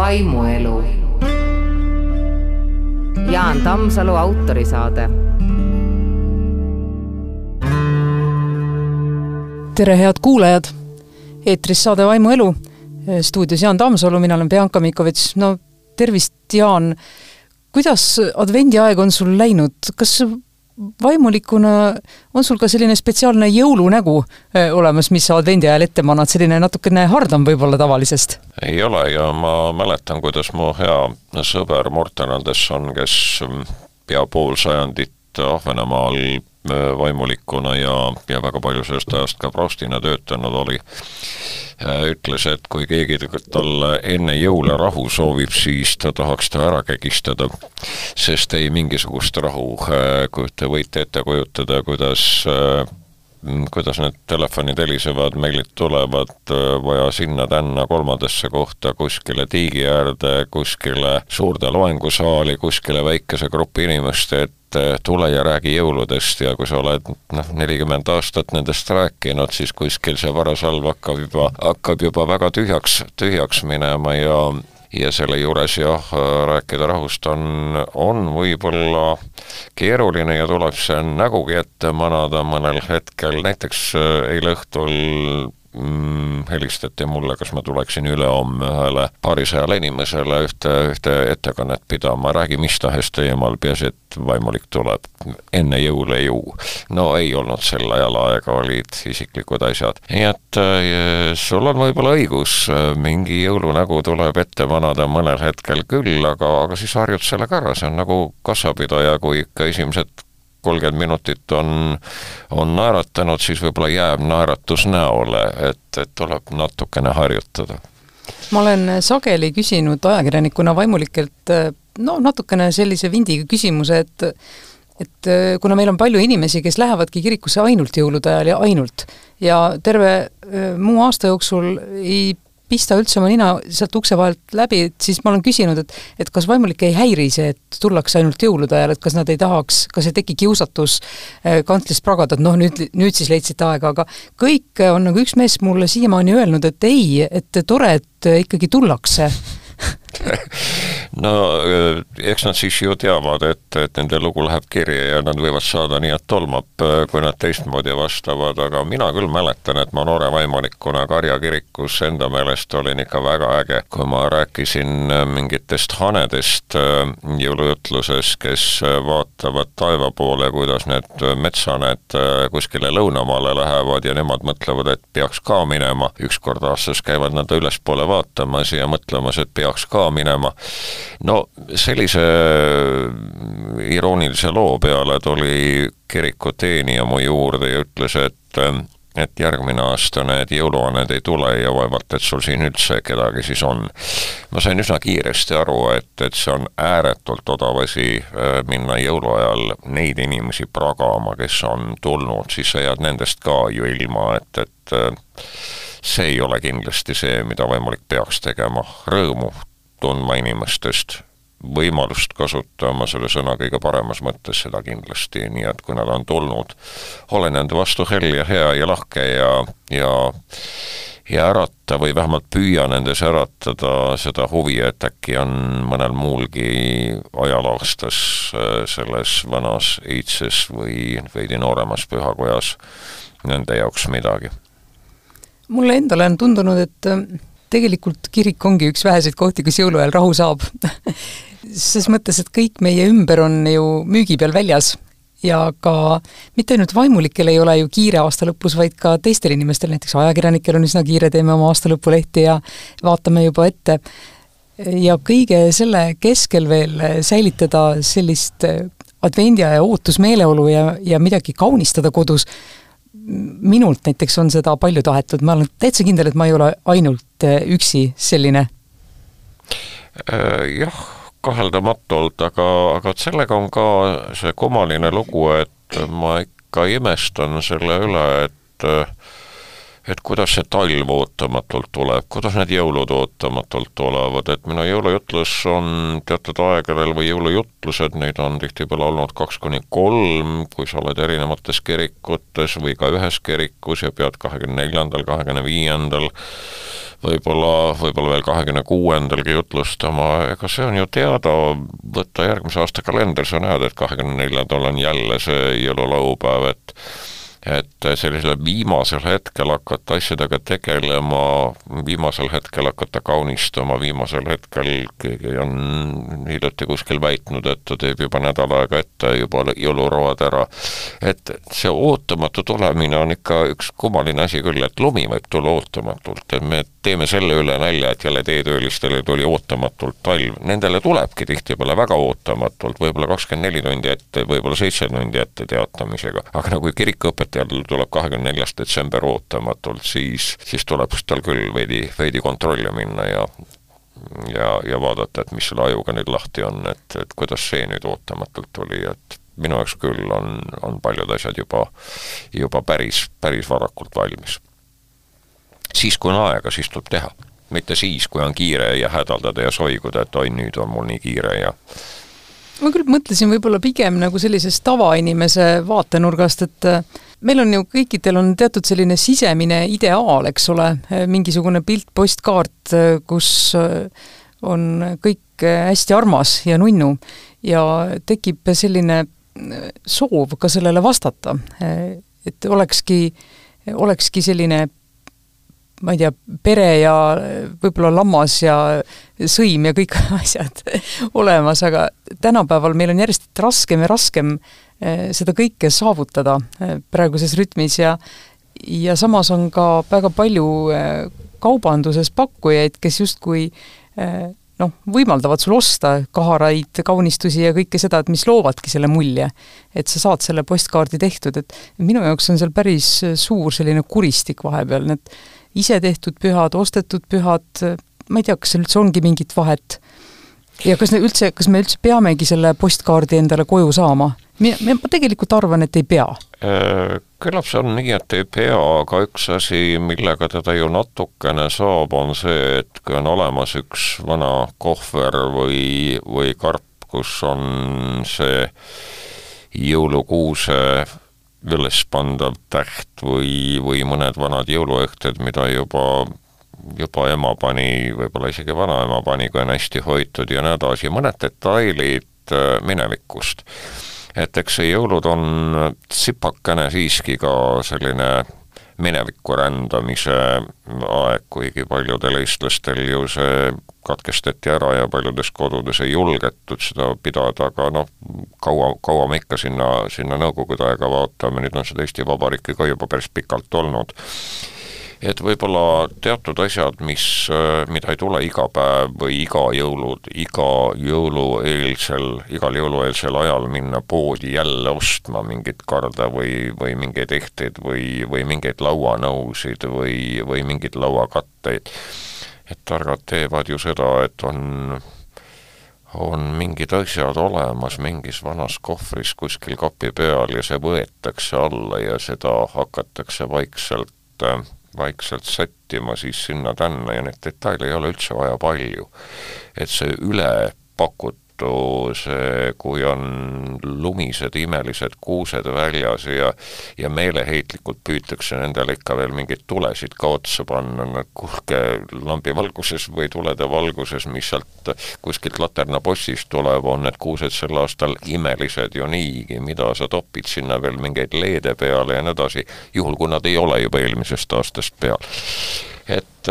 vaimuelu. Jaan Tammsalu autorisaade. tere, head kuulajad! eetris saade Vaimuelu. stuudios Jaan Tammsalu, mina olen Bianca Mikovits. no tervist, Jaan. kuidas advendiaeg on sul läinud, kas vaimulikuna on sul ka selline spetsiaalne jõulunägu äh, olemas, mis sa advendi ajal ette manad, selline natukene hardam võib-olla tavalisest? ei ole ja ma mäletan, kuidas mu hea sõber Morten Anderson, kes pea pool sajandit Ahvenamaal Äh, vaimulikuna ja, ja väga palju sellest ajast ka proostina töötanud oli, ütles, et kui keegi talle enne jõule rahu soovib, siis ta tahaks ta ära kägistada, sest ei mingisugust rahu, äh, kui te võite ette kujutada, kuidas kuidas need telefonid helisevad, meilid tulevad, vaja sinna-tänna kolmandasse kohta, kuskile tiigi äärde, kuskile suurde loengusaali, kuskile väikese grupi inimeste ette, et tule ja räägi jõuludest ja kui sa oled noh, nelikümmend aastat nendest rääkinud, siis kuskil see varasalv hakkab juba, hakkab juba väga tühjaks, tühjaks minema ja ja selle juures jah, rääkida rahust on, on võib-olla keeruline ja tuleb see nägugi ette manada mõnel hetkel, näiteks eh, eile õhtul mm, helistati mulle, kas ma tuleksin ülehomme ühele paarisajale inimesele ühte, ühte ettekannet pidama, räägi mis tahes teemal, peaasi, et vaimulik tuleb enne jõule ju. no ei olnud sel ajal aega, olid isiklikud asjad. nii et äh, sul on võib-olla õigus, mingi jõulunägu tuleb ette manada mõnel hetkel küll, aga, aga siis harjud sellega ära, see on nagu kassapidaja, kui ikka esimesed kolmkümmend minutit on, on naeratanud, siis võib-olla jääb naeratus näole, et, et tuleb natukene harjutada. ma olen sageli küsinud ajakirjanikuna vaimulikelt no natukene sellise vindiga küsimuse, et et kuna meil on palju inimesi, kes lähevadki kirikusse ainult jõulude ajal ja ainult, ja terve muu aasta jooksul ei pista üldse oma nina sealt ukse vahelt läbi, et siis ma olen küsinud, et et kas vaimulikke ei häiri see, et tullakse ainult jõulude ajal, et kas nad ei tahaks, kas ei teki kiusatus äh, kantlist pragada, et noh, nüüd, nüüd siis leidsite aega, aga kõik on nagu üks mees mulle siiamaani öelnud, et ei, et tore, et ikkagi tullakse no äh, eks nad siis ju teavad, et, et nende lugu läheb kirja ja nad võivad saada nii, et tolmab, äh, kui nad teistmoodi vastavad, aga mina küll mäletan, et ma noore vaimulikuna Karja kirikus enda meelest olin ikka väga äge, kui ma rääkisin äh, mingitest hanedest jõulujutluses, kes vaatavad taeva poole, kuidas need metshaned kuskile lõunamaale lähevad ja nemad mõtlevad, et peaks ka minema, üks kord aastas käivad nad ülespoole vaatamas ja mõtlemas, et peaks ka minema. no sellise iroonilise loo peale tuli kiriku teenija mu juurde ja ütles, et et järgmine aasta need jõuluaned ei tule ja vaevalt, et sul siin üldse kedagi siis on. ma sain üsna kiiresti aru, et, et see on ääretult odav asi äh, minna jõuluajal neid inimesi pragama, kes on tulnud, siis sa jääd nendest ka ju ilma, et, et äh, see ei ole kindlasti see, mida võimalik peaks tegema, rõõmu tundma inimestest, võimalust kasutama selle sõna kõige paremas mõttes, seda kindlasti, nii et kui nad on tulnud, ole nende vastu hell ja hea ja lahke ja, ja ja ärata või vähemalt püüa nendes äratada seda huvi, et äkki on mõnel muulgi ajalaastas äh, selles vanas iidses või veidi nooremas pühakojas nende jaoks midagi. mulle endale on tundunud, et tegelikult kirik ongi üks väheseid kohti, kus jõuluajal rahu saab ses mõttes, et kõik meie ümber on ju müügi peal väljas ja ka mitte ainult vaimulikel ei ole ju kiire aasta lõpus, vaid ka teistel inimestel, näiteks ajakirjanikel on üsna kiire, teeme oma aastalõpulehti ja vaatame juba ette. ja kõige selle keskel veel säilitada sellist advendiaja ootusmeeleolu ja, ja midagi kaunistada kodus, minult näiteks on seda palju tahetud, ma olen täitsa kindel, et ma ei ole ainult äh, üksi selline. Äh, jah, kaheldamatult, aga, aga sellega on ka see kummaline lugu, et ma ikka imestan selle üle, et äh, et kuidas see talv ootamatult tuleb, kuidas need jõulud ootamatult tulevad, et minu jõulujutlus on teatud aegadel või jõulujutlused, neid on tihtipeale olnud kaks kuni kolm, kui sa oled erinevates kirikutes või ka ühes kirikus ja pead kahekümne neljandal, kahekümne viiendal võib-olla, võib-olla veel kahekümne kuuendalgi jutlustama, ega see on ju teada, võtta järgmise aasta kalender, sa näed, et kahekümne neljandal on jälle see jõululaupäev, et et sellisel viimasel hetkel hakata asjadega tegelema, viimasel hetkel hakata kaunistama, viimasel hetkel keegi on hiljuti kuskil väitnud, et ta teeb juba nädal aega ette juba jõuluroad ära. et see ootamatu tulemine on ikka üks kummaline asi küll, et lumi võib tulla ootamatult, et me teeme selle üle nalja, et jälle teetöölistele tuli ootamatult talv, nendele tulebki tihtipeale väga ootamatult, võib-olla kakskümmend neli tundi ette, võib-olla seitse tundi ette teatamisega, aga nagu kirikuõpetajad ettevõtjal tuleb kahekümne neljas detsember ootamatult, siis, siis tuleb tal küll veidi, veidi kontrolli minna ja ja, ja vaadata, et mis selle ajuga nüüd lahti on, et, et kuidas see nüüd ootamatult tuli, et minu jaoks küll on, on paljud asjad juba, juba päris, päris varakult valmis. Siis, kui on aega, siis tuleb teha. mitte siis, kui on kiire ja hädaldada ja soiguda, et oi, nüüd on mul nii kiire ja ma küll mõtlesin võib-olla pigem nagu sellisest tavainimese vaatenurgast, et meil on ju kõikidel on teatud selline sisemine ideaal, eks ole, mingisugune pilt, postkaart, kus on kõik hästi armas ja nunnu ja tekib selline soov ka sellele vastata. et olekski, olekski selline ma ei tea, pere ja võib-olla lammas ja sõim ja kõik asjad olemas, aga tänapäeval meil on järjest raskem ja raskem Eh, seda kõike saavutada eh, praeguses rütmis ja ja samas on ka väga palju eh, kaubanduses pakkujaid, kes justkui noh, võimaldavad sul osta kaharaid, kaunistusi ja kõike seda, et mis loovadki selle mulje. et sa saad selle postkaardi tehtud, et minu jaoks on seal päris suur selline kuristik vahepeal, need isetehtud pühad, ostetud pühad, ma ei tea, kas seal üldse ongi mingit vahet. ja kas ne üldse, kas me üldse peamegi selle postkaardi endale koju saama? ma tegelikult arvan, et ei pea. Äh, küllap see on nii, et ei pea, aga üks asi, millega teda ju natukene saab, on see, et kui on olemas üks vana kohver või, või karp, kus on see jõulukuuse üles pandav täht või, või mõned vanad jõuluõhted, mida juba juba ema pani, võib-olla isegi vanaema pani, kui on hästi hoitud ja nii edasi, mõned detailid äh, minevikust. Et eks see jõulud on tsipakene siiski ka selline minevikku rändamise aeg, kuigi paljudel eestlastel ju see katkestati ära ja paljudes kodudes ei julgetud seda pidada, aga noh, kaua, kaua me ikka sinna, sinna Nõukogude aega vaatame, nüüd on seda Eesti Vabariiki ka juba päris pikalt olnud et võib-olla teatud asjad, mis, äh, mida ei tule iga päev või iga jõulud, iga jõulueelsel, igal jõulueelsel ajal minna poodi jälle ostma mingit karda või, või mingeid ehteid või, või mingeid lauanõusid või, või mingeid lauakatteid. et targad teevad ju seda, et on on mingid asjad olemas mingis vanas kohvris kuskil kapi peal ja see võetakse alla ja seda hakatakse vaikselt äh, vaikselt sättima siis sinna-tänna ja neid detaile ei ole üldse vaja palju. et see ülepakutu, see, kui on lumised imelised kuused väljas ja ja meeleheitlikult püütakse nendele ikka veel mingeid tulesid ka otsa panna, no kuulge, lambi valguses või tulede valguses, mis sealt kuskilt laternabossist tuleb, on need kuused sel aastal imelised ju niigi, mida sa topid sinna veel mingeid leede peale ja nii edasi, juhul kui nad ei ole juba eelmisest aastast peal. et,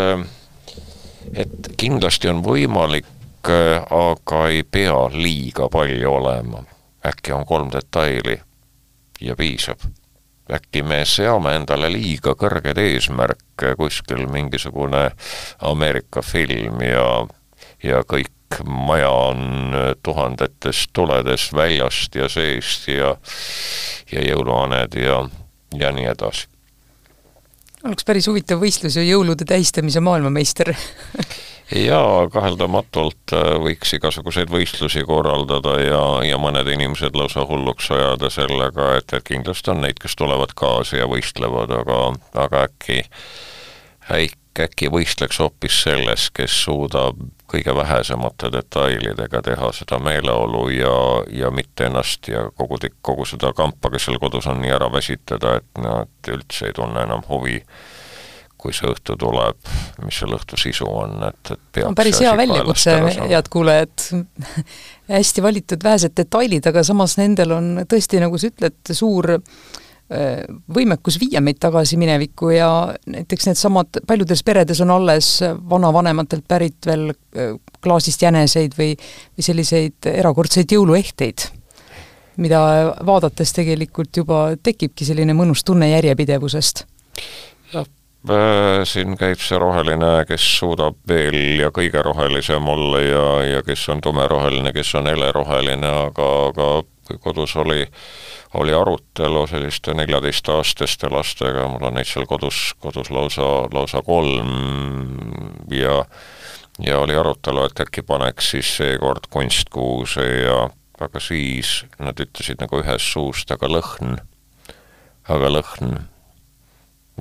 et kindlasti on võimalik, aga ei pea liiga palju olema. äkki on kolm detaili ja piisab äkki me seame endale liiga kõrgeid eesmärke, kuskil mingisugune Ameerika film ja, ja kõik maja on tuhandetes tuledes väljast ja seest ja, ja jõuluhaned ja, ja nii edasi. oleks päris huvitav võistlus ju jõulude tähistamise maailmameister jaa, kaheldamatult äh, võiks igasuguseid võistlusi korraldada ja, ja mõned inimesed lausa hulluks ajada sellega, et, et kindlasti on neid, kes tulevad kaasa ja võistlevad, aga, aga äkki äkki, äkki võistleks hoopis selles, kes suudab kõige vähesemate detailidega teha seda meeleolu ja, ja mitte ennast ja kogu, kogu seda kampa, kes seal kodus on, nii ära väsitada, et nad üldse ei tunne enam huvi kui see õhtu tuleb, mis selle õhtu sisu on, et, et peab on päris hea väljakutse, head kuulajad. Hästi valitud vähesed detailid, aga samas nendel on tõesti, nagu sa ütled, suur äh, võimekus viia meid tagasi minevikku ja näiteks needsamad, paljudes peredes on alles vanavanematelt pärit veel äh, klaasist jäneseid või, või selliseid erakordseid jõuluehteid, mida vaadates tegelikult juba tekibki selline mõnus tunne järjepidevusest. Jah, siin käib see roheline, kes suudab veel ja kõige rohelisem olla ja, ja kes on tumeroheline, kes on heleroheline, aga, aga kodus oli, oli arutelu selliste neljateistaastaste lastega, mul on neid seal kodus, kodus lausa, lausa kolm ja ja oli arutelu, et äkki paneks siis seekord kunstkuuse ja aga siis nad ütlesid nagu ühest suust, aga lõhn, aga lõhn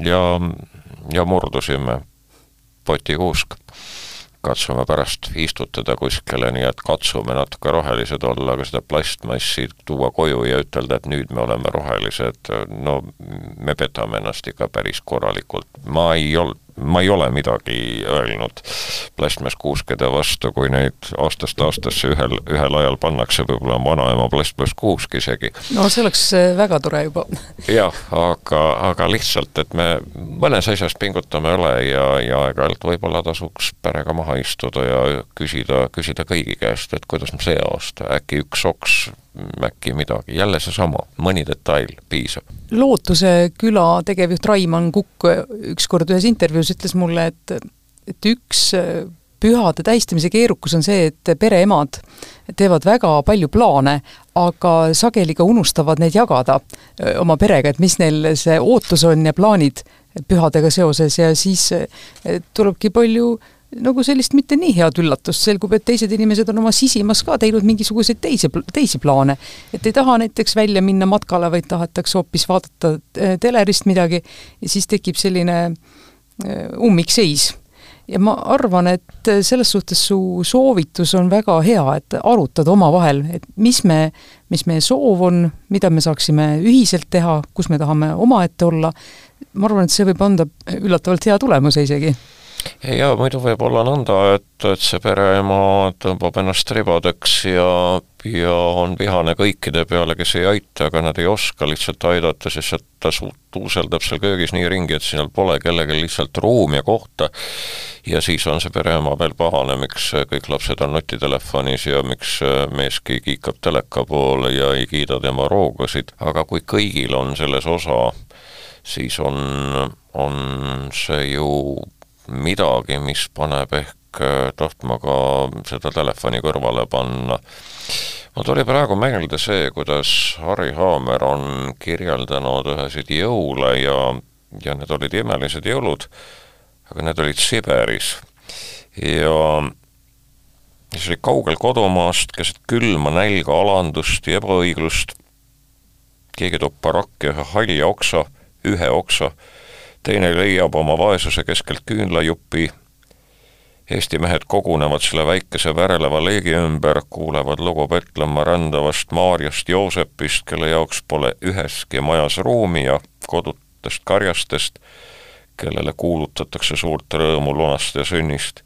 ja ja murdusime potikuusk. katsume pärast istutada kuskile, nii et katsume natuke rohelised olla, aga seda plastmassi tuua koju ja ütelda, et nüüd me oleme rohelised, no me petame ennast ikka päris korralikult. ma ei olnud ma ei ole midagi öelnud plastmasskuuskede vastu, kui neid aastast aastasse ühel, ühel ajal pannakse, võib-olla on vanaema plastmasskuusk isegi. no see oleks äh, väga tore juba. jah, aga, aga lihtsalt, et me mõnes asjas pingutame üle ja, ja aeg-ajalt võib-olla tasuks perega maha istuda ja küsida, küsida kõigi käest, et kuidas see aasta, äkki üks oks äkki midagi, jälle seesama, mõni detail piisab. Lootuse küla tegevjuht Raimann Kukk ükskord ühes intervjuus ütles mulle, et et üks pühade tähistamise keerukus on see, et pereemad teevad väga palju plaane, aga sageli ka unustavad neid jagada oma perega, et mis neil see ootus on ja plaanid pühadega seoses ja siis tulebki palju nagu sellist mitte nii head üllatust, selgub, et teised inimesed on oma sisimas ka teinud mingisuguseid teisi, teisi plaane. et ei taha näiteks välja minna matkale, vaid tahetakse hoopis vaadata äh, telerist midagi ja siis tekib selline äh, ummikseis. ja ma arvan, et selles suhtes su soovitus on väga hea, et arutada omavahel, et mis me, mis meie soov on, mida me saaksime ühiselt teha, kus me tahame omaette olla, ma arvan, et see võib anda üllatavalt hea tulemuse isegi ja muidu võib olla nõnda, et, et see pereema tõmbab ennast ribadeks ja, ja on vihane kõikide peale, kes ei aita, aga nad ei oska lihtsalt aidata, sest ta su-, tuuseldab seal köögis nii ringi, et seal pole kellelgi lihtsalt ruumi ja kohta. ja siis on see pereema veel pahane, miks kõik lapsed on nutitelefonis ja miks meeski kiikab teleka poole ja ei kiida tema roogasid, aga kui kõigil on selles osa, siis on, on see ju midagi, mis paneb ehk äh, tahtma ka seda telefoni kõrvale panna. mul tuli praegu meelde see, kuidas Harri Haamer on kirjeldanud ühesid jõule ja, ja need olid imelised jõulud, aga need olid Siberis. ja siis oli kaugel kodumaast, keset külma, nälga, alandust ja ebaõiglust, keegi toob barakki ühe halja oksa, ühe oksa, teine leiab oma vaesuse keskelt küünlajupi, Eesti mehed kogunevad selle väikese väreleva leegi ümber, kuulevad lugu Petlemma rändavast Maarjast Joosepist, kelle jaoks pole üheski majas ruumi ja kodutest karjastest, kellele kuulutatakse suurt rõõmu lunast ja sünnist.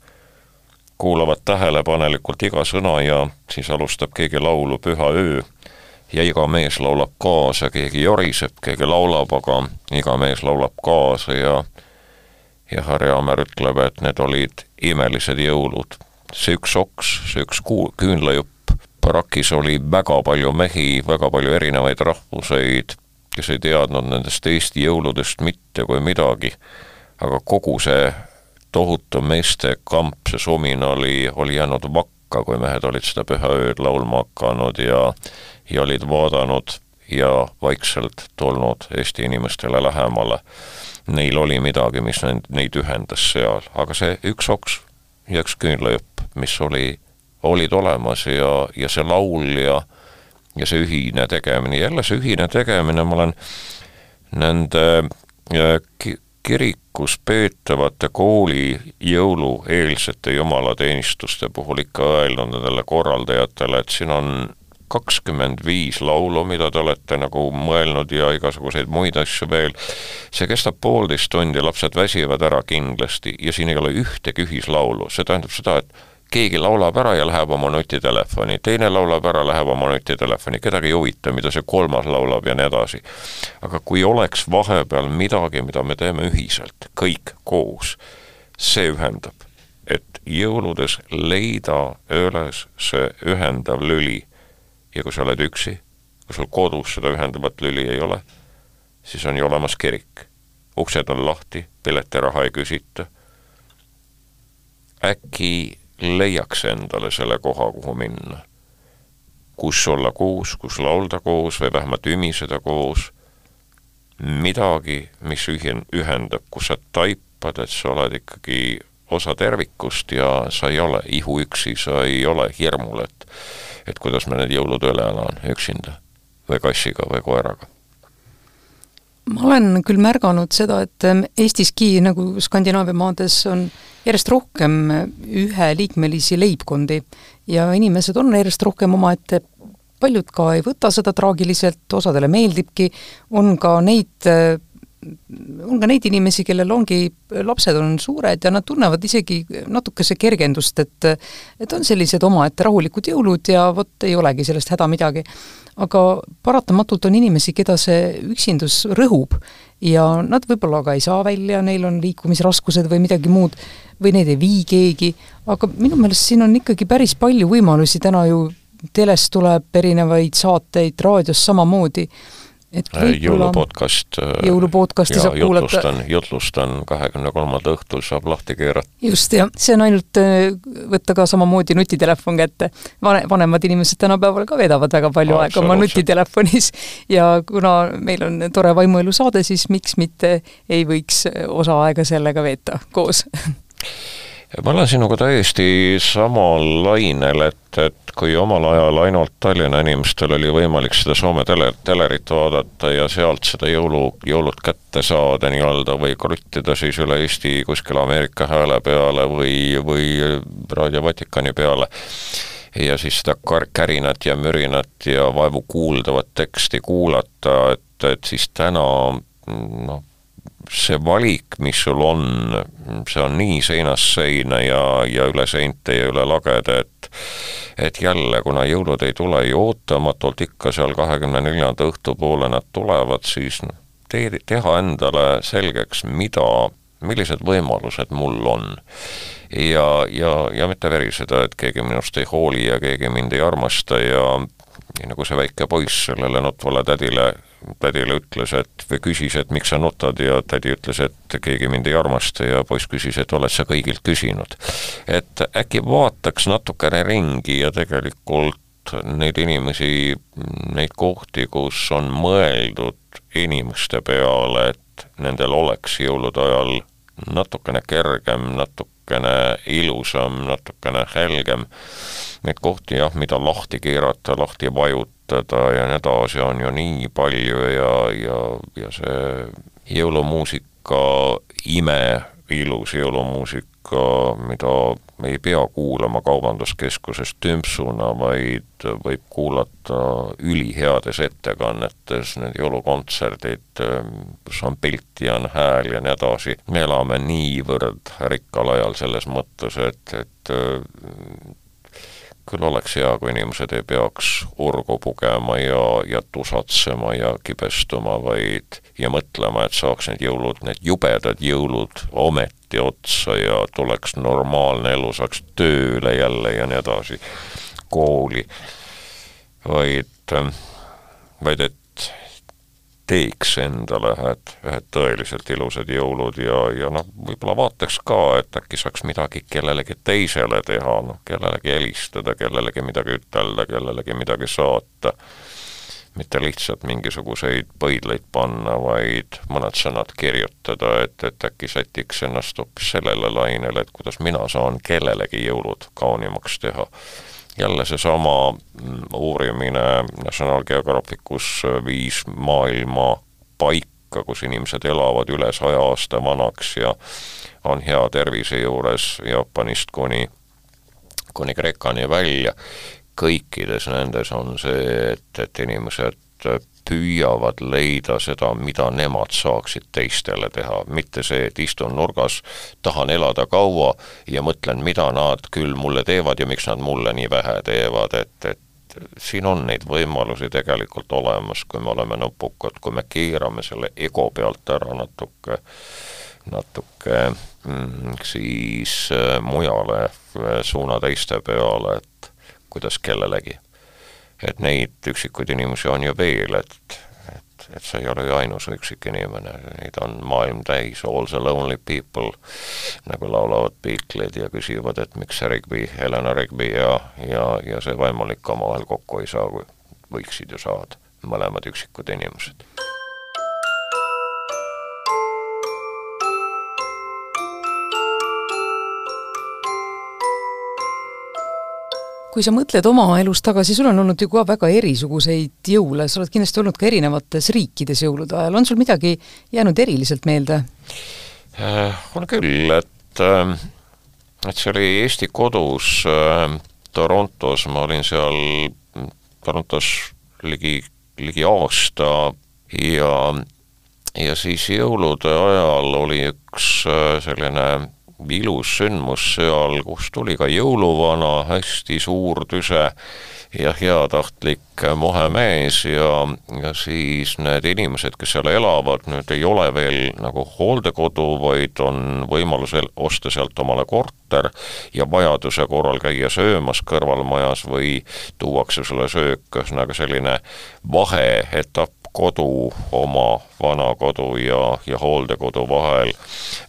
kuulavad tähelepanelikult iga sõna ja siis alustab keegi laulu Püha öö ja iga mees laulab kaasa, keegi joriseb, keegi laulab, aga iga mees laulab kaasa ja ja Harri Ammer ütleb, et need olid imelised jõulud. see üks oks, see üks kuu-, küünlajupp, barakis oli väga palju mehi, väga palju erinevaid rahvuseid, kes ei teadnud nendest Eesti jõuludest mitte kui midagi, aga kogu see tohutu meeste kamp, see sumin oli, oli jäänud vakka, kui mehed olid seda püha ööd laulma hakanud ja ja olid vaadanud ja vaikselt tulnud Eesti inimestele lähemale. Neil oli midagi, mis neid, neid ühendas seal, aga see üks oks ja üks küünlajupp, mis oli, olid olemas ja, ja see laul ja ja see ühine tegemine, jälle see ühine tegemine, ma olen nende ki kirikus peetavate kooli jõulueelsete jumalateenistuste puhul ikka öelnud nendele korraldajatele, et siin on kakskümmend viis laulu, mida te olete nagu mõelnud ja igasuguseid muid asju veel, see kestab poolteist tundi, lapsed väsivad ära kindlasti ja siin ei ole ühtegi ühislaulu, see tähendab seda, et keegi laulab ära ja läheb oma nutitelefoni, teine laulab ära, läheb oma nutitelefoni, kedagi ei huvita, mida see kolmas laulab ja nii edasi. aga kui oleks vahepeal midagi, mida me teeme ühiselt, kõik koos, see ühendab. et jõuludes leida üles see ühendav lüli ja kui sa oled üksi, kui sul kodus seda ühendavat lüli ei ole, siis on ju olemas kirik. uksed on lahti, piletiraha ei küsita. äkki leiaks endale selle koha, kuhu minna. kus olla koos, kus laulda koos või vähemalt ümiseda koos, midagi, mis ühin-, ühendab, kus sa taipad, et sa oled ikkagi osa tervikust ja sa ei ole ihuüksi, sa ei ole hirmul, et et kuidas ma need jõulud üle elan üksinda või kassiga või koeraga ma olen küll märganud seda, et Eestiski nagu Skandinaavia maades on järjest rohkem üheliikmelisi leibkondi ja inimesed on järjest rohkem omaette, paljud ka ei võta seda traagiliselt, osadele meeldibki, on ka neid on ka neid inimesi, kellel ongi, lapsed on suured ja nad tunnevad isegi natukese kergendust, et et on sellised omaette rahulikud jõulud ja vot ei olegi sellest häda midagi. aga paratamatult on inimesi, keda see üksindus rõhub ja nad võib-olla ka ei saa välja, neil on liikumisraskused või midagi muud, või neid ei vii keegi, aga minu meelest siin on ikkagi päris palju võimalusi, täna ju teles tuleb erinevaid saateid, raadios samamoodi jõulupodcast äh, jõulupodcasti saab kuulata. jutlustan, jutlustan kahekümne kolmanda õhtul saab lahti keerata. just, jah, see on ainult äh, võtta ka samamoodi nutitelefon kätte. Vane, vanemad inimesed tänapäeval ka veedavad väga palju Aa, aega oma nutitelefonis ja kuna meil on tore vaimuelu saade, siis miks mitte ei võiks osa aega sellega veeta koos ma olen sinuga täiesti samal lainel, et, et kui omal ajal ainult Tallinna inimestel oli võimalik seda Soome tele, telerit vaadata ja sealt seda jõulu, jõulud kätte saada nii-öelda või kruttida siis üle Eesti kuskile Ameerika hääle peale või, või Raadio Vatikani peale, ja siis seda kar-, kärinat ja mürinat ja vaevu kuuldavat teksti kuulata, et, et siis täna noh, see valik, mis sul on, see on nii seinast seina ja, ja üle seinte ja üle lagede, et et jälle, kuna jõulud ei tule ju ootamatult, ikka seal kahekümne neljanda õhtupoole nad tulevad, siis tee, teha endale selgeks, mida, millised võimalused mul on. ja, ja, ja mitte veriseda, et keegi minust ei hooli ja keegi mind ei armasta ja nii nagu see väike poiss sellele nutvale tädile tädile ütles, et või küsis, et miks sa nutad ja tädi ütles, et keegi mind ei armasta ja poiss küsis, et oled sa kõigilt küsinud. et äkki vaataks natukene ringi ja tegelikult neid inimesi, neid kohti, kus on mõeldud inimeste peale, et nendel oleks jõulude ajal natukene kergem, natukene ilusam, natukene helgem, neid kohti jah, mida lahti keerata, lahti vajutada, kasutada ja nii edasi, on ju nii palju ja, ja, ja see jõulumuusika ime, ilus jõulumuusika, mida ei pea kuulama kaubanduskeskuses tümpsuna, vaid võib kuulata üliheades ettekannetes, need jõulukontserdid, kus on pilt ja on hääl ja nii edasi. me elame niivõrd rikkal ajal selles mõttes, et, et küll oleks hea, kui inimesed ei peaks urgu pugema ja, ja tusatsema ja kibestuma, vaid ja mõtlema, et saaks need jõulud, need jubedad jõulud ometi otsa ja tuleks normaalne elu, saaks tööle jälle ja nii edasi, kooli, vaid, vaid et teeks endale ühed, ühed tõeliselt ilusad jõulud ja, ja noh, võib-olla vaataks ka, et äkki saaks midagi kellelegi teisele teha, noh, kellelegi helistada, kellelegi midagi ütelda, kellelegi midagi saata. mitte lihtsalt mingisuguseid põidleid panna, vaid mõned sõnad kirjutada, et, et äkki sätiks ennast hoopis sellele lainele, et kuidas mina saan kellelegi jõulud kaunimaks teha jälle seesama mm, uurimine National Geographicus viis maailma paika, kus inimesed elavad üle saja aasta vanaks ja on hea tervise juures Jaapanist kuni, kuni Kreekani välja. kõikides nendes on see, et, et inimesed püüavad leida seda, mida nemad saaksid teistele teha, mitte see, et istun nurgas, tahan elada kaua ja mõtlen, mida nad küll mulle teevad ja miks nad mulle nii vähe teevad, et, et siin on neid võimalusi tegelikult olemas, kui me oleme nupukad, kui me keerame selle ego pealt ära natuke, natuke mm, siis äh, mujale, suuna teiste peale, et kuidas kellelegi et neid üksikuid inimesi on ju veel, et, et, et sa ei ole ju ainus üksik inimene, neid on maailm täis, all the lonely people, nagu laulavad Beatlesid ja küsivad, et miks see Rigby, Helena Rigby ja, ja, ja see vaimulik omavahel kokku ei saa, võiksid ju saada, mõlemad üksikud inimesed kui sa mõtled oma elus tagasi, sul on olnud ju ka väga erisuguseid jõule, sa oled kindlasti olnud ka erinevates riikides jõulude ajal, on sul midagi jäänud eriliselt meelde äh,? On küll, et äh, et see oli Eesti kodus äh, Torontos, ma olin seal Torontos ligi, ligi aasta ja ja siis jõulude ajal oli üks äh, selline ilus sündmus seal, kus tuli ka jõuluvana, hästi suur tüse ja heatahtlik mohemees ja, ja siis need inimesed, kes seal elavad, nüüd ei ole veel nagu hooldekodu, vaid on võimalusel osta sealt omale korter ja vajaduse korral käia söömas kõrvalmajas või tuuakse sulle söök, ühesõnaga selline vaheetapp kodu, oma vana kodu ja, ja hooldekodu vahel,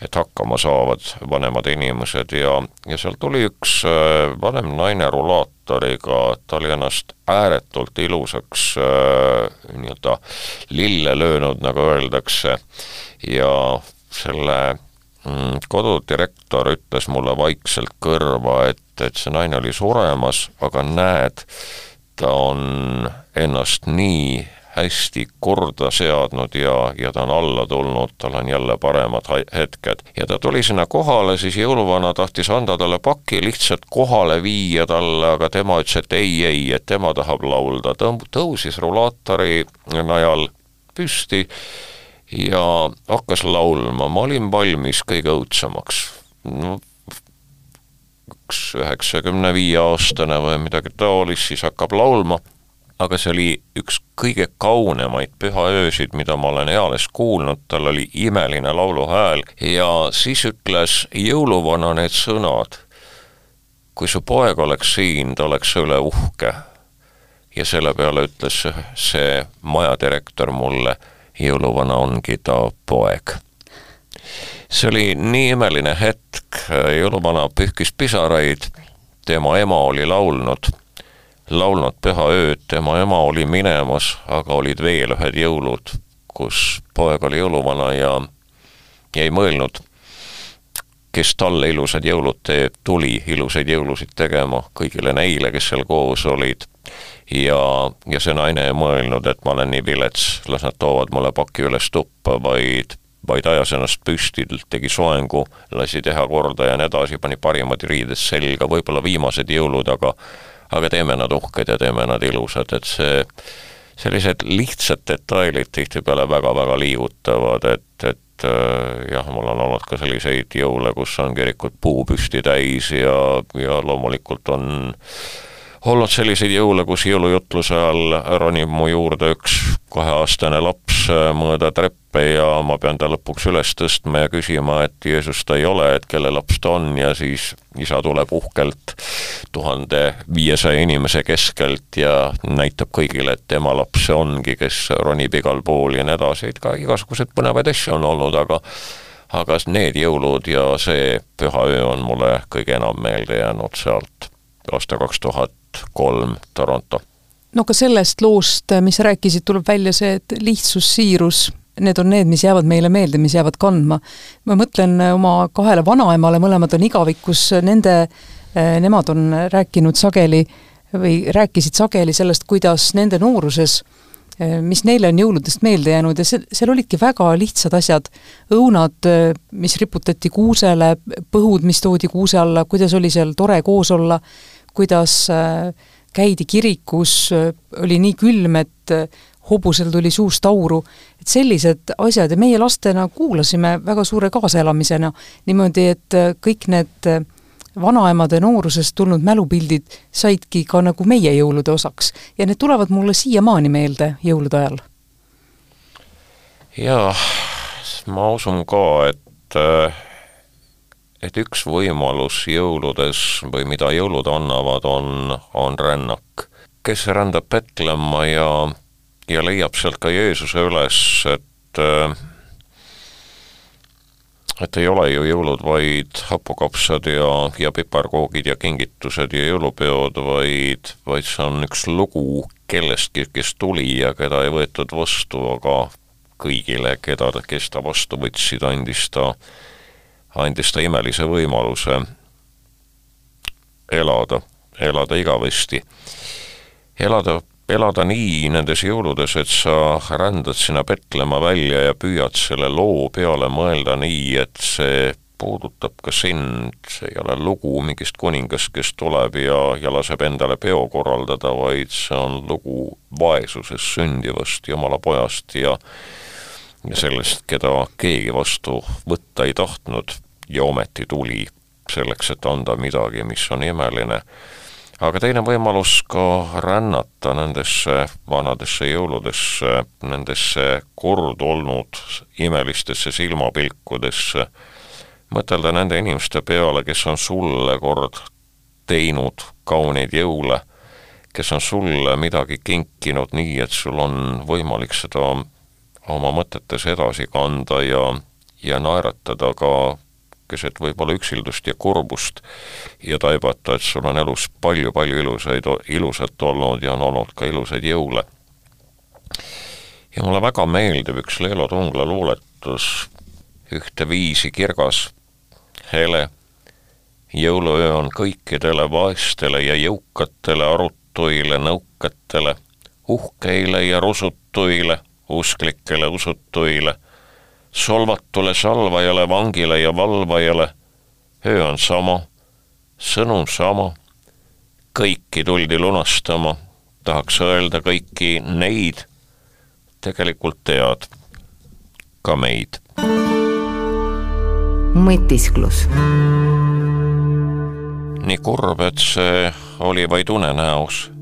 et hakkama saavad vanemad inimesed. Ja, ja seal tuli üks äh, vanem naine rulaatoriga, ta oli ennast ääretult ilusaks äh, nii-öelda lille löönud, nagu öeldakse, ja selle mm, kodudirektor ütles mulle vaikselt kõrva, et, et see naine oli suremas, aga näed, ta on ennast nii hästi korda seadnud ja, ja ta on alla tulnud, tal on jälle paremad hetked. ja ta tuli sinna kohale, siis jõuluvana tahtis anda talle paki lihtsalt kohale viia talle, aga tema ütles, et ei, ei, et tema tahab laulda, tõmb-, tõusis rulaatori najal püsti ja hakkas laulma, ma olin valmis kõige õudsemaks. no üks üheksakümne viie aastane või midagi taolist, siis hakkab laulma aga see oli üks kõige kaunemaid pühaöösid, mida ma olen eales kuulnud, tal oli imeline lauluhääl ja siis ütles jõuluvana need sõnad, kui su poeg oleks siin, ta oleks üle uhke. ja selle peale ütles see majadirektor mulle, jõuluvana ongi ta poeg. see oli nii imeline hetk, jõuluvana pühkis pisaraid, tema ema oli laulnud laulnud püha ööd, tema ema oli minemas, aga olid veel ühed jõulud, kus poeg oli jõuluvana ja jäi mõelnud, kes talle ilusad jõulud teeb, tuli ilusaid jõulusid tegema kõigile neile, kes seal koos olid. ja, ja see naine ei mõelnud, et ma olen nii vilets, las nad toovad mulle paki üles tuppa, vaid vaid ajas ennast püsti, tegi soengu, lasi teha korda ja nii edasi, pani parimad riided selga, võib-olla viimased jõulud, aga aga teeme nad uhked ja teeme nad ilusad, et see, sellised lihtsad detailid tihtipeale väga-väga liigutavad, et, et äh, jah, mul on olnud ka selliseid jõule, kus on kirikud puu püsti täis ja, ja loomulikult on olnud selliseid jõule, kus jõulujutluse all ronib mu juurde üks kaheaastane laps äh, mööda treppe ja ma pean ta lõpuks üles tõstma ja küsima, et Jeesus ta ei ole, et kelle laps ta on? Ja siis isa tuleb uhkelt tuhande viiesaja inimese keskelt ja näitab kõigile, et tema laps see ongi, kes ronib igal pool ja nii edasi, et ka igasuguseid põnevaid asju on olnud, aga aga need jõulud ja see pühaöö on mulle kõige enam meelde jäänud sealt aasta kaks tuhat kolm Toronto. no ka sellest loost, mis sa rääkisid, tuleb välja see, et lihtsus, siirus, need on need, mis jäävad meile meelde, mis jäävad kandma. ma mõtlen oma kahele vanaemale, mõlemad on igavikus, nende, eh, nemad on rääkinud sageli või rääkisid sageli sellest, kuidas nende nooruses mis neile on jõuludest meelde jäänud ja seal, seal olidki väga lihtsad asjad. õunad, mis riputati kuusele, põhud, mis toodi kuuse alla, kuidas oli seal tore koos olla kuidas äh, käidi kirikus, oli nii külm, et hobusel tuli suust auru, et sellised asjad. Ja meie lastena kuulasime väga suure kaasaelamisena niimoodi, et kõik need vanaemade noorusest tulnud mälupildid saidki ka nagu meie jõulude osaks. Ja need tulevad mulle siiamaani meelde jõulude ajal. jaa, ma usun ka, et et üks võimalus jõuludes või mida jõulud annavad, on, on rännak. kes rändab Petlemma ja ja leiab sealt ka Jeesuse üles, et et ei ole ju jõulud vaid hapukapsad ja, ja piparkoogid ja kingitused ja jõulupeod, vaid, vaid see on üks lugu kellestki, kes tuli ja keda ei võetud vastu, aga kõigile, keda, kes ta vastu võtsid, andis ta, andis ta imelise võimaluse elada, elada igavesti. elada elada nii nendes jõuludes, et sa rändad sinna Petlemma välja ja püüad selle loo peale mõelda nii, et see puudutab ka sind, see ei ole lugu mingist kuningast, kes tuleb ja, ja laseb endale peo korraldada, vaid see on lugu vaesuses sündivast Jumala pojast ja ja sellest, keda keegi vastu võtta ei tahtnud ja ometi tuli selleks, et anda midagi, mis on imeline. Aga teine võimalus ka rännata nendesse vanadesse jõuludesse, nendesse kord olnud imelistesse silmapilkudesse, mõtelda nende inimeste peale, kes on sulle kord teinud kauneid jõule, kes on sulle midagi kinkinud nii, et sul on võimalik seda oma mõtetes edasi kanda ja, ja naeratada ka keset võib-olla üksildust ja kurbust ja taibata, et sul on elus palju-palju ilusaid, ilusat olnud ja on olnud ka ilusaid jõule. ja mulle väga meeldib üks Leelo Tungla luuletus, ühteviisi kirgas, hele, jõuluöö on kõikidele vaestele ja jõukatele arutuile nõukatele, uhkeile ja rusutuile, usklikele usutuile solvatule salvajale, vangile ja valvajale. öö on sama, sõnum sama, kõiki tuldi lunastama, tahaks öelda kõiki neid, tegelikult tead ka meid. mõtisklus. nii kurb, et see oli vaid unenäos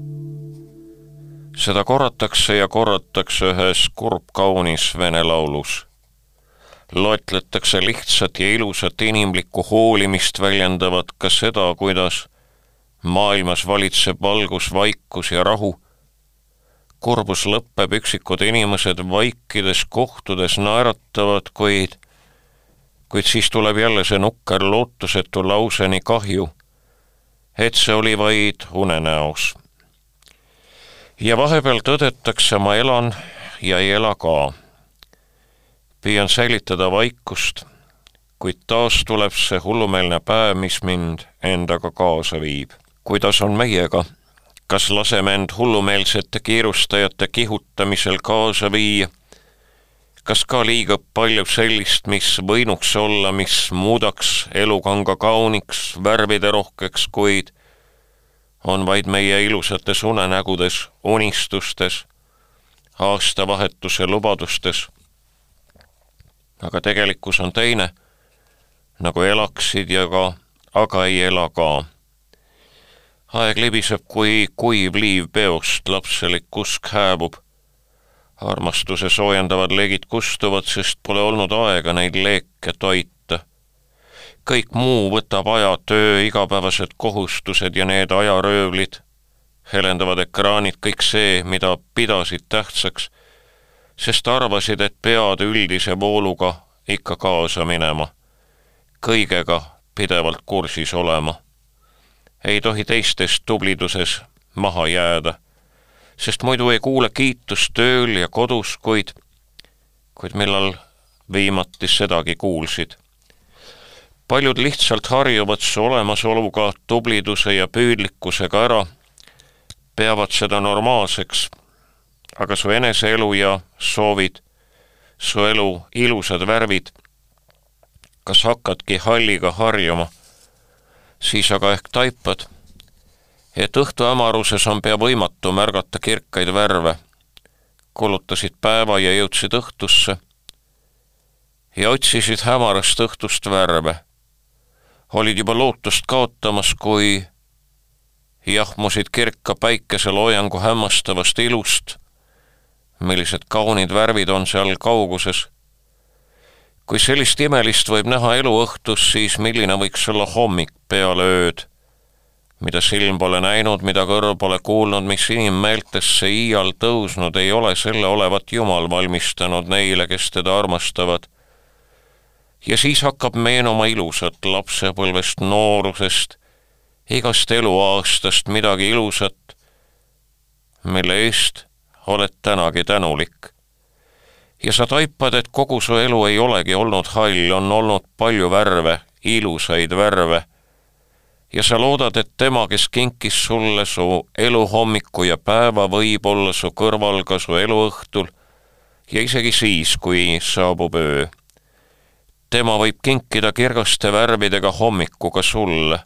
seda korratakse ja korratakse ühes kurbkaunis vene laulus loetletakse lihtsat ja ilusat inimlikku hoolimist väljendavat ka seda, kuidas maailmas valitseb valgus, vaikus ja rahu. kurbus lõpeb, üksikud inimesed vaikides kohtudes naeratavad, kuid, kuid siis tuleb jälle see nukker lootusetu lause, nii kahju, et see oli vaid unenäos. Ja vahepeal tõdetakse, ma elan ja ei ela ka püüan säilitada vaikust, kuid taas tuleb see hullumeelne päev, mis mind endaga kaasa viib. kuidas on meiega? kas laseme end hullumeelsete kiirustajate kihutamisel kaasa viia? kas ka liiga palju sellist, mis võinuks olla, mis muudaks elukanga kauniks, värviderohkeks, kuid on vaid meie ilusates unenägudes, unistustes, aastavahetuse lubadustes aga tegelikkus on teine, nagu elaksid ja ka, aga ei ela ka. aeg libiseb kui kuiv liiv peost, lapselik usk hääbub. armastuse soojendavad leegid kustuvad, sest pole olnud aega neid leeke toita. Kõik muu võtab aja, töö, igapäevased kohustused ja need ajaröövlid, helendavad ekraanid, kõik see, mida pidasid tähtsaks sest arvasid, et pead üldise vooluga ikka kaasa minema, kõigega pidevalt kursis olema. ei tohi teistest tubliduses maha jääda, sest muidu ei kuule kiitust tööl ja kodus, kuid, kuid millal viimati sedagi kuulsid. Paljud lihtsalt harjuvad su olemasoluga, tubliduse ja püüdlikkusega ära, peavad seda normaalseks. Aga su eneseelu ja soovid, su elu ilusad värvid, kas hakkadki halliga harjuma, siis aga ehk taipad, et õhtu hämaruses on pea võimatu märgata kirkaid värve, kulutasid päeva ja jõudsid õhtusse ja otsisid hämarast õhtust värve. Olid juba lootust kaotamas, kui jahmusid kirka päikeseloojangu hämmastavast ilust, millised kaunid värvid on seal kauguses. kui sellist imelist võib näha eluõhtus, siis milline võiks olla hommik peale ööd, mida silm pole näinud, mida kõrv pole kuulnud, mis inimmeeltesse iial tõusnud ei ole, selle olevat Jumal valmistanud neile, kes teda armastavad ja siis hakkab meenuma ilusat lapsepõlvest, noorusest, igast eluaastast midagi ilusat, mille eest oled tänagi tänulik. ja sa taipad, et kogu su elu ei olegi olnud hall, on olnud palju värve, ilusaid värve. ja sa loodad, et tema, kes kinkis sulle su elu hommiku ja päeva, võib olla su kõrval ka su eluõhtul ja isegi siis, kui saabub öö tema võib kinkida kirgaste värvidega hommiku ka sulle.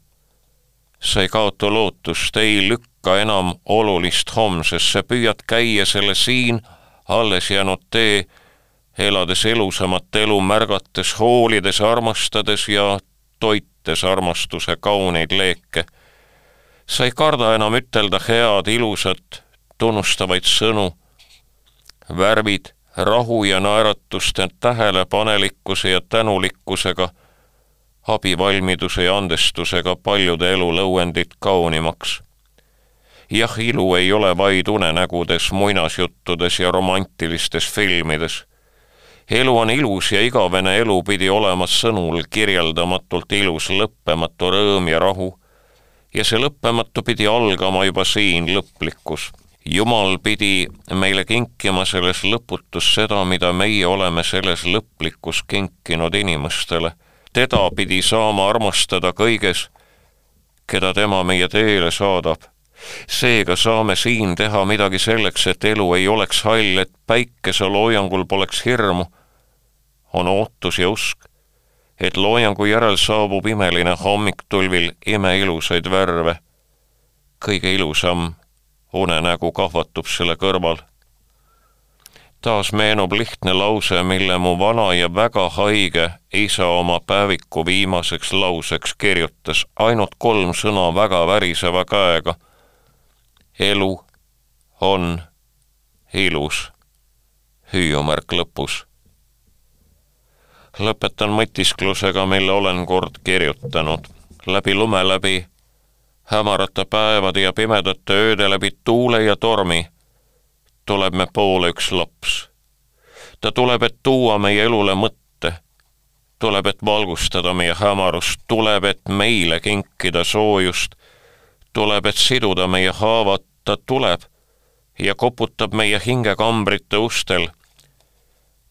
sa ei kaota lootust, ei lükka enam olulist homsesse, püüad käia selle siin alles jäänud tee, elades elusamat elu, märgates, hoolides, armastades ja toites armastuse kauneid leeke. sa ei karda enam ütelda head, ilusat, tunnustavaid sõnu. värvid rahu ja naeratuste tähelepanelikkuse ja tänulikkusega, abivalmiduse ja andestusega paljude elulõuendit kaunimaks. jah, ilu ei ole vaid unenägudes, muinasjuttudes ja romantilistes filmides. elu on ilus ja igavene elu pidi olema sõnul kirjeldamatult ilus lõppematu rõõm ja rahu ja see lõppematu pidi algama juba siin lõplikkus Jumal pidi meile kinkima selles lõputus seda, mida meie oleme selles lõplikus kinkinud inimestele. teda pidi saama armastada kõiges, keda tema meie teele saadab. seega saame siin teha midagi selleks, et elu ei oleks hall, et päikeseloojangul poleks hirmu. on ootus ja usk, et loojangu järel saabub imeline hommiktulvil imeilusaid värve. kõige ilusam unenägu kahvatub selle kõrval. taas meenub lihtne lause, mille mu vana ja väga haige isa oma päeviku viimaseks lauseks kirjutas, ainult kolm sõna väga väriseva käega. elu on ilus, hüüumärk lõpus lõpetan mõtisklusega, mille olen kord kirjutanud. läbi lume läbi hämarate päevade ja pimedate ööde läbi tuule ja tormi tuleb me poole üks laps. ta tuleb, et tuua meie elule mõtte, tuleb, et valgustada meie hämarust, tuleb, et meile kinkida soojust, tuleb, et siduda meie haavad, ta tuleb ja koputab meie hingekambrite ustel.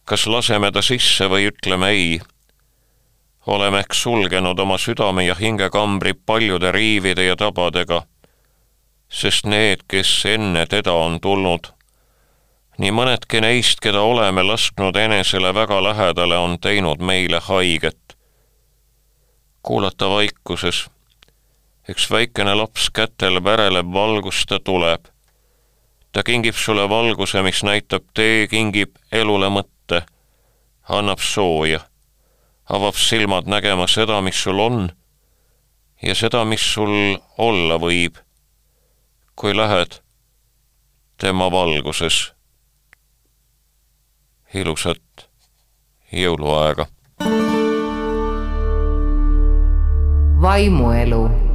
kas laseme ta sisse või ütleme ei oleme ehk sulgenud oma südame ja hingekambri paljude riivide ja tabadega, sest need, kes enne teda on tulnud, nii mõnedki neist, keda oleme lasknud enesele väga lähedale, on teinud meile haiget. kuulata vaikuses, üks väikene laps kätel väreleb valgust, ta tuleb. ta kingib sulle valguse, mis näitab tee, kingib elule mõtte, annab sooja avab silmad nägema seda, mis sul on ja seda, mis sul olla võib, kui lähed tema valguses. ilusat jõuluaega. vaimuelu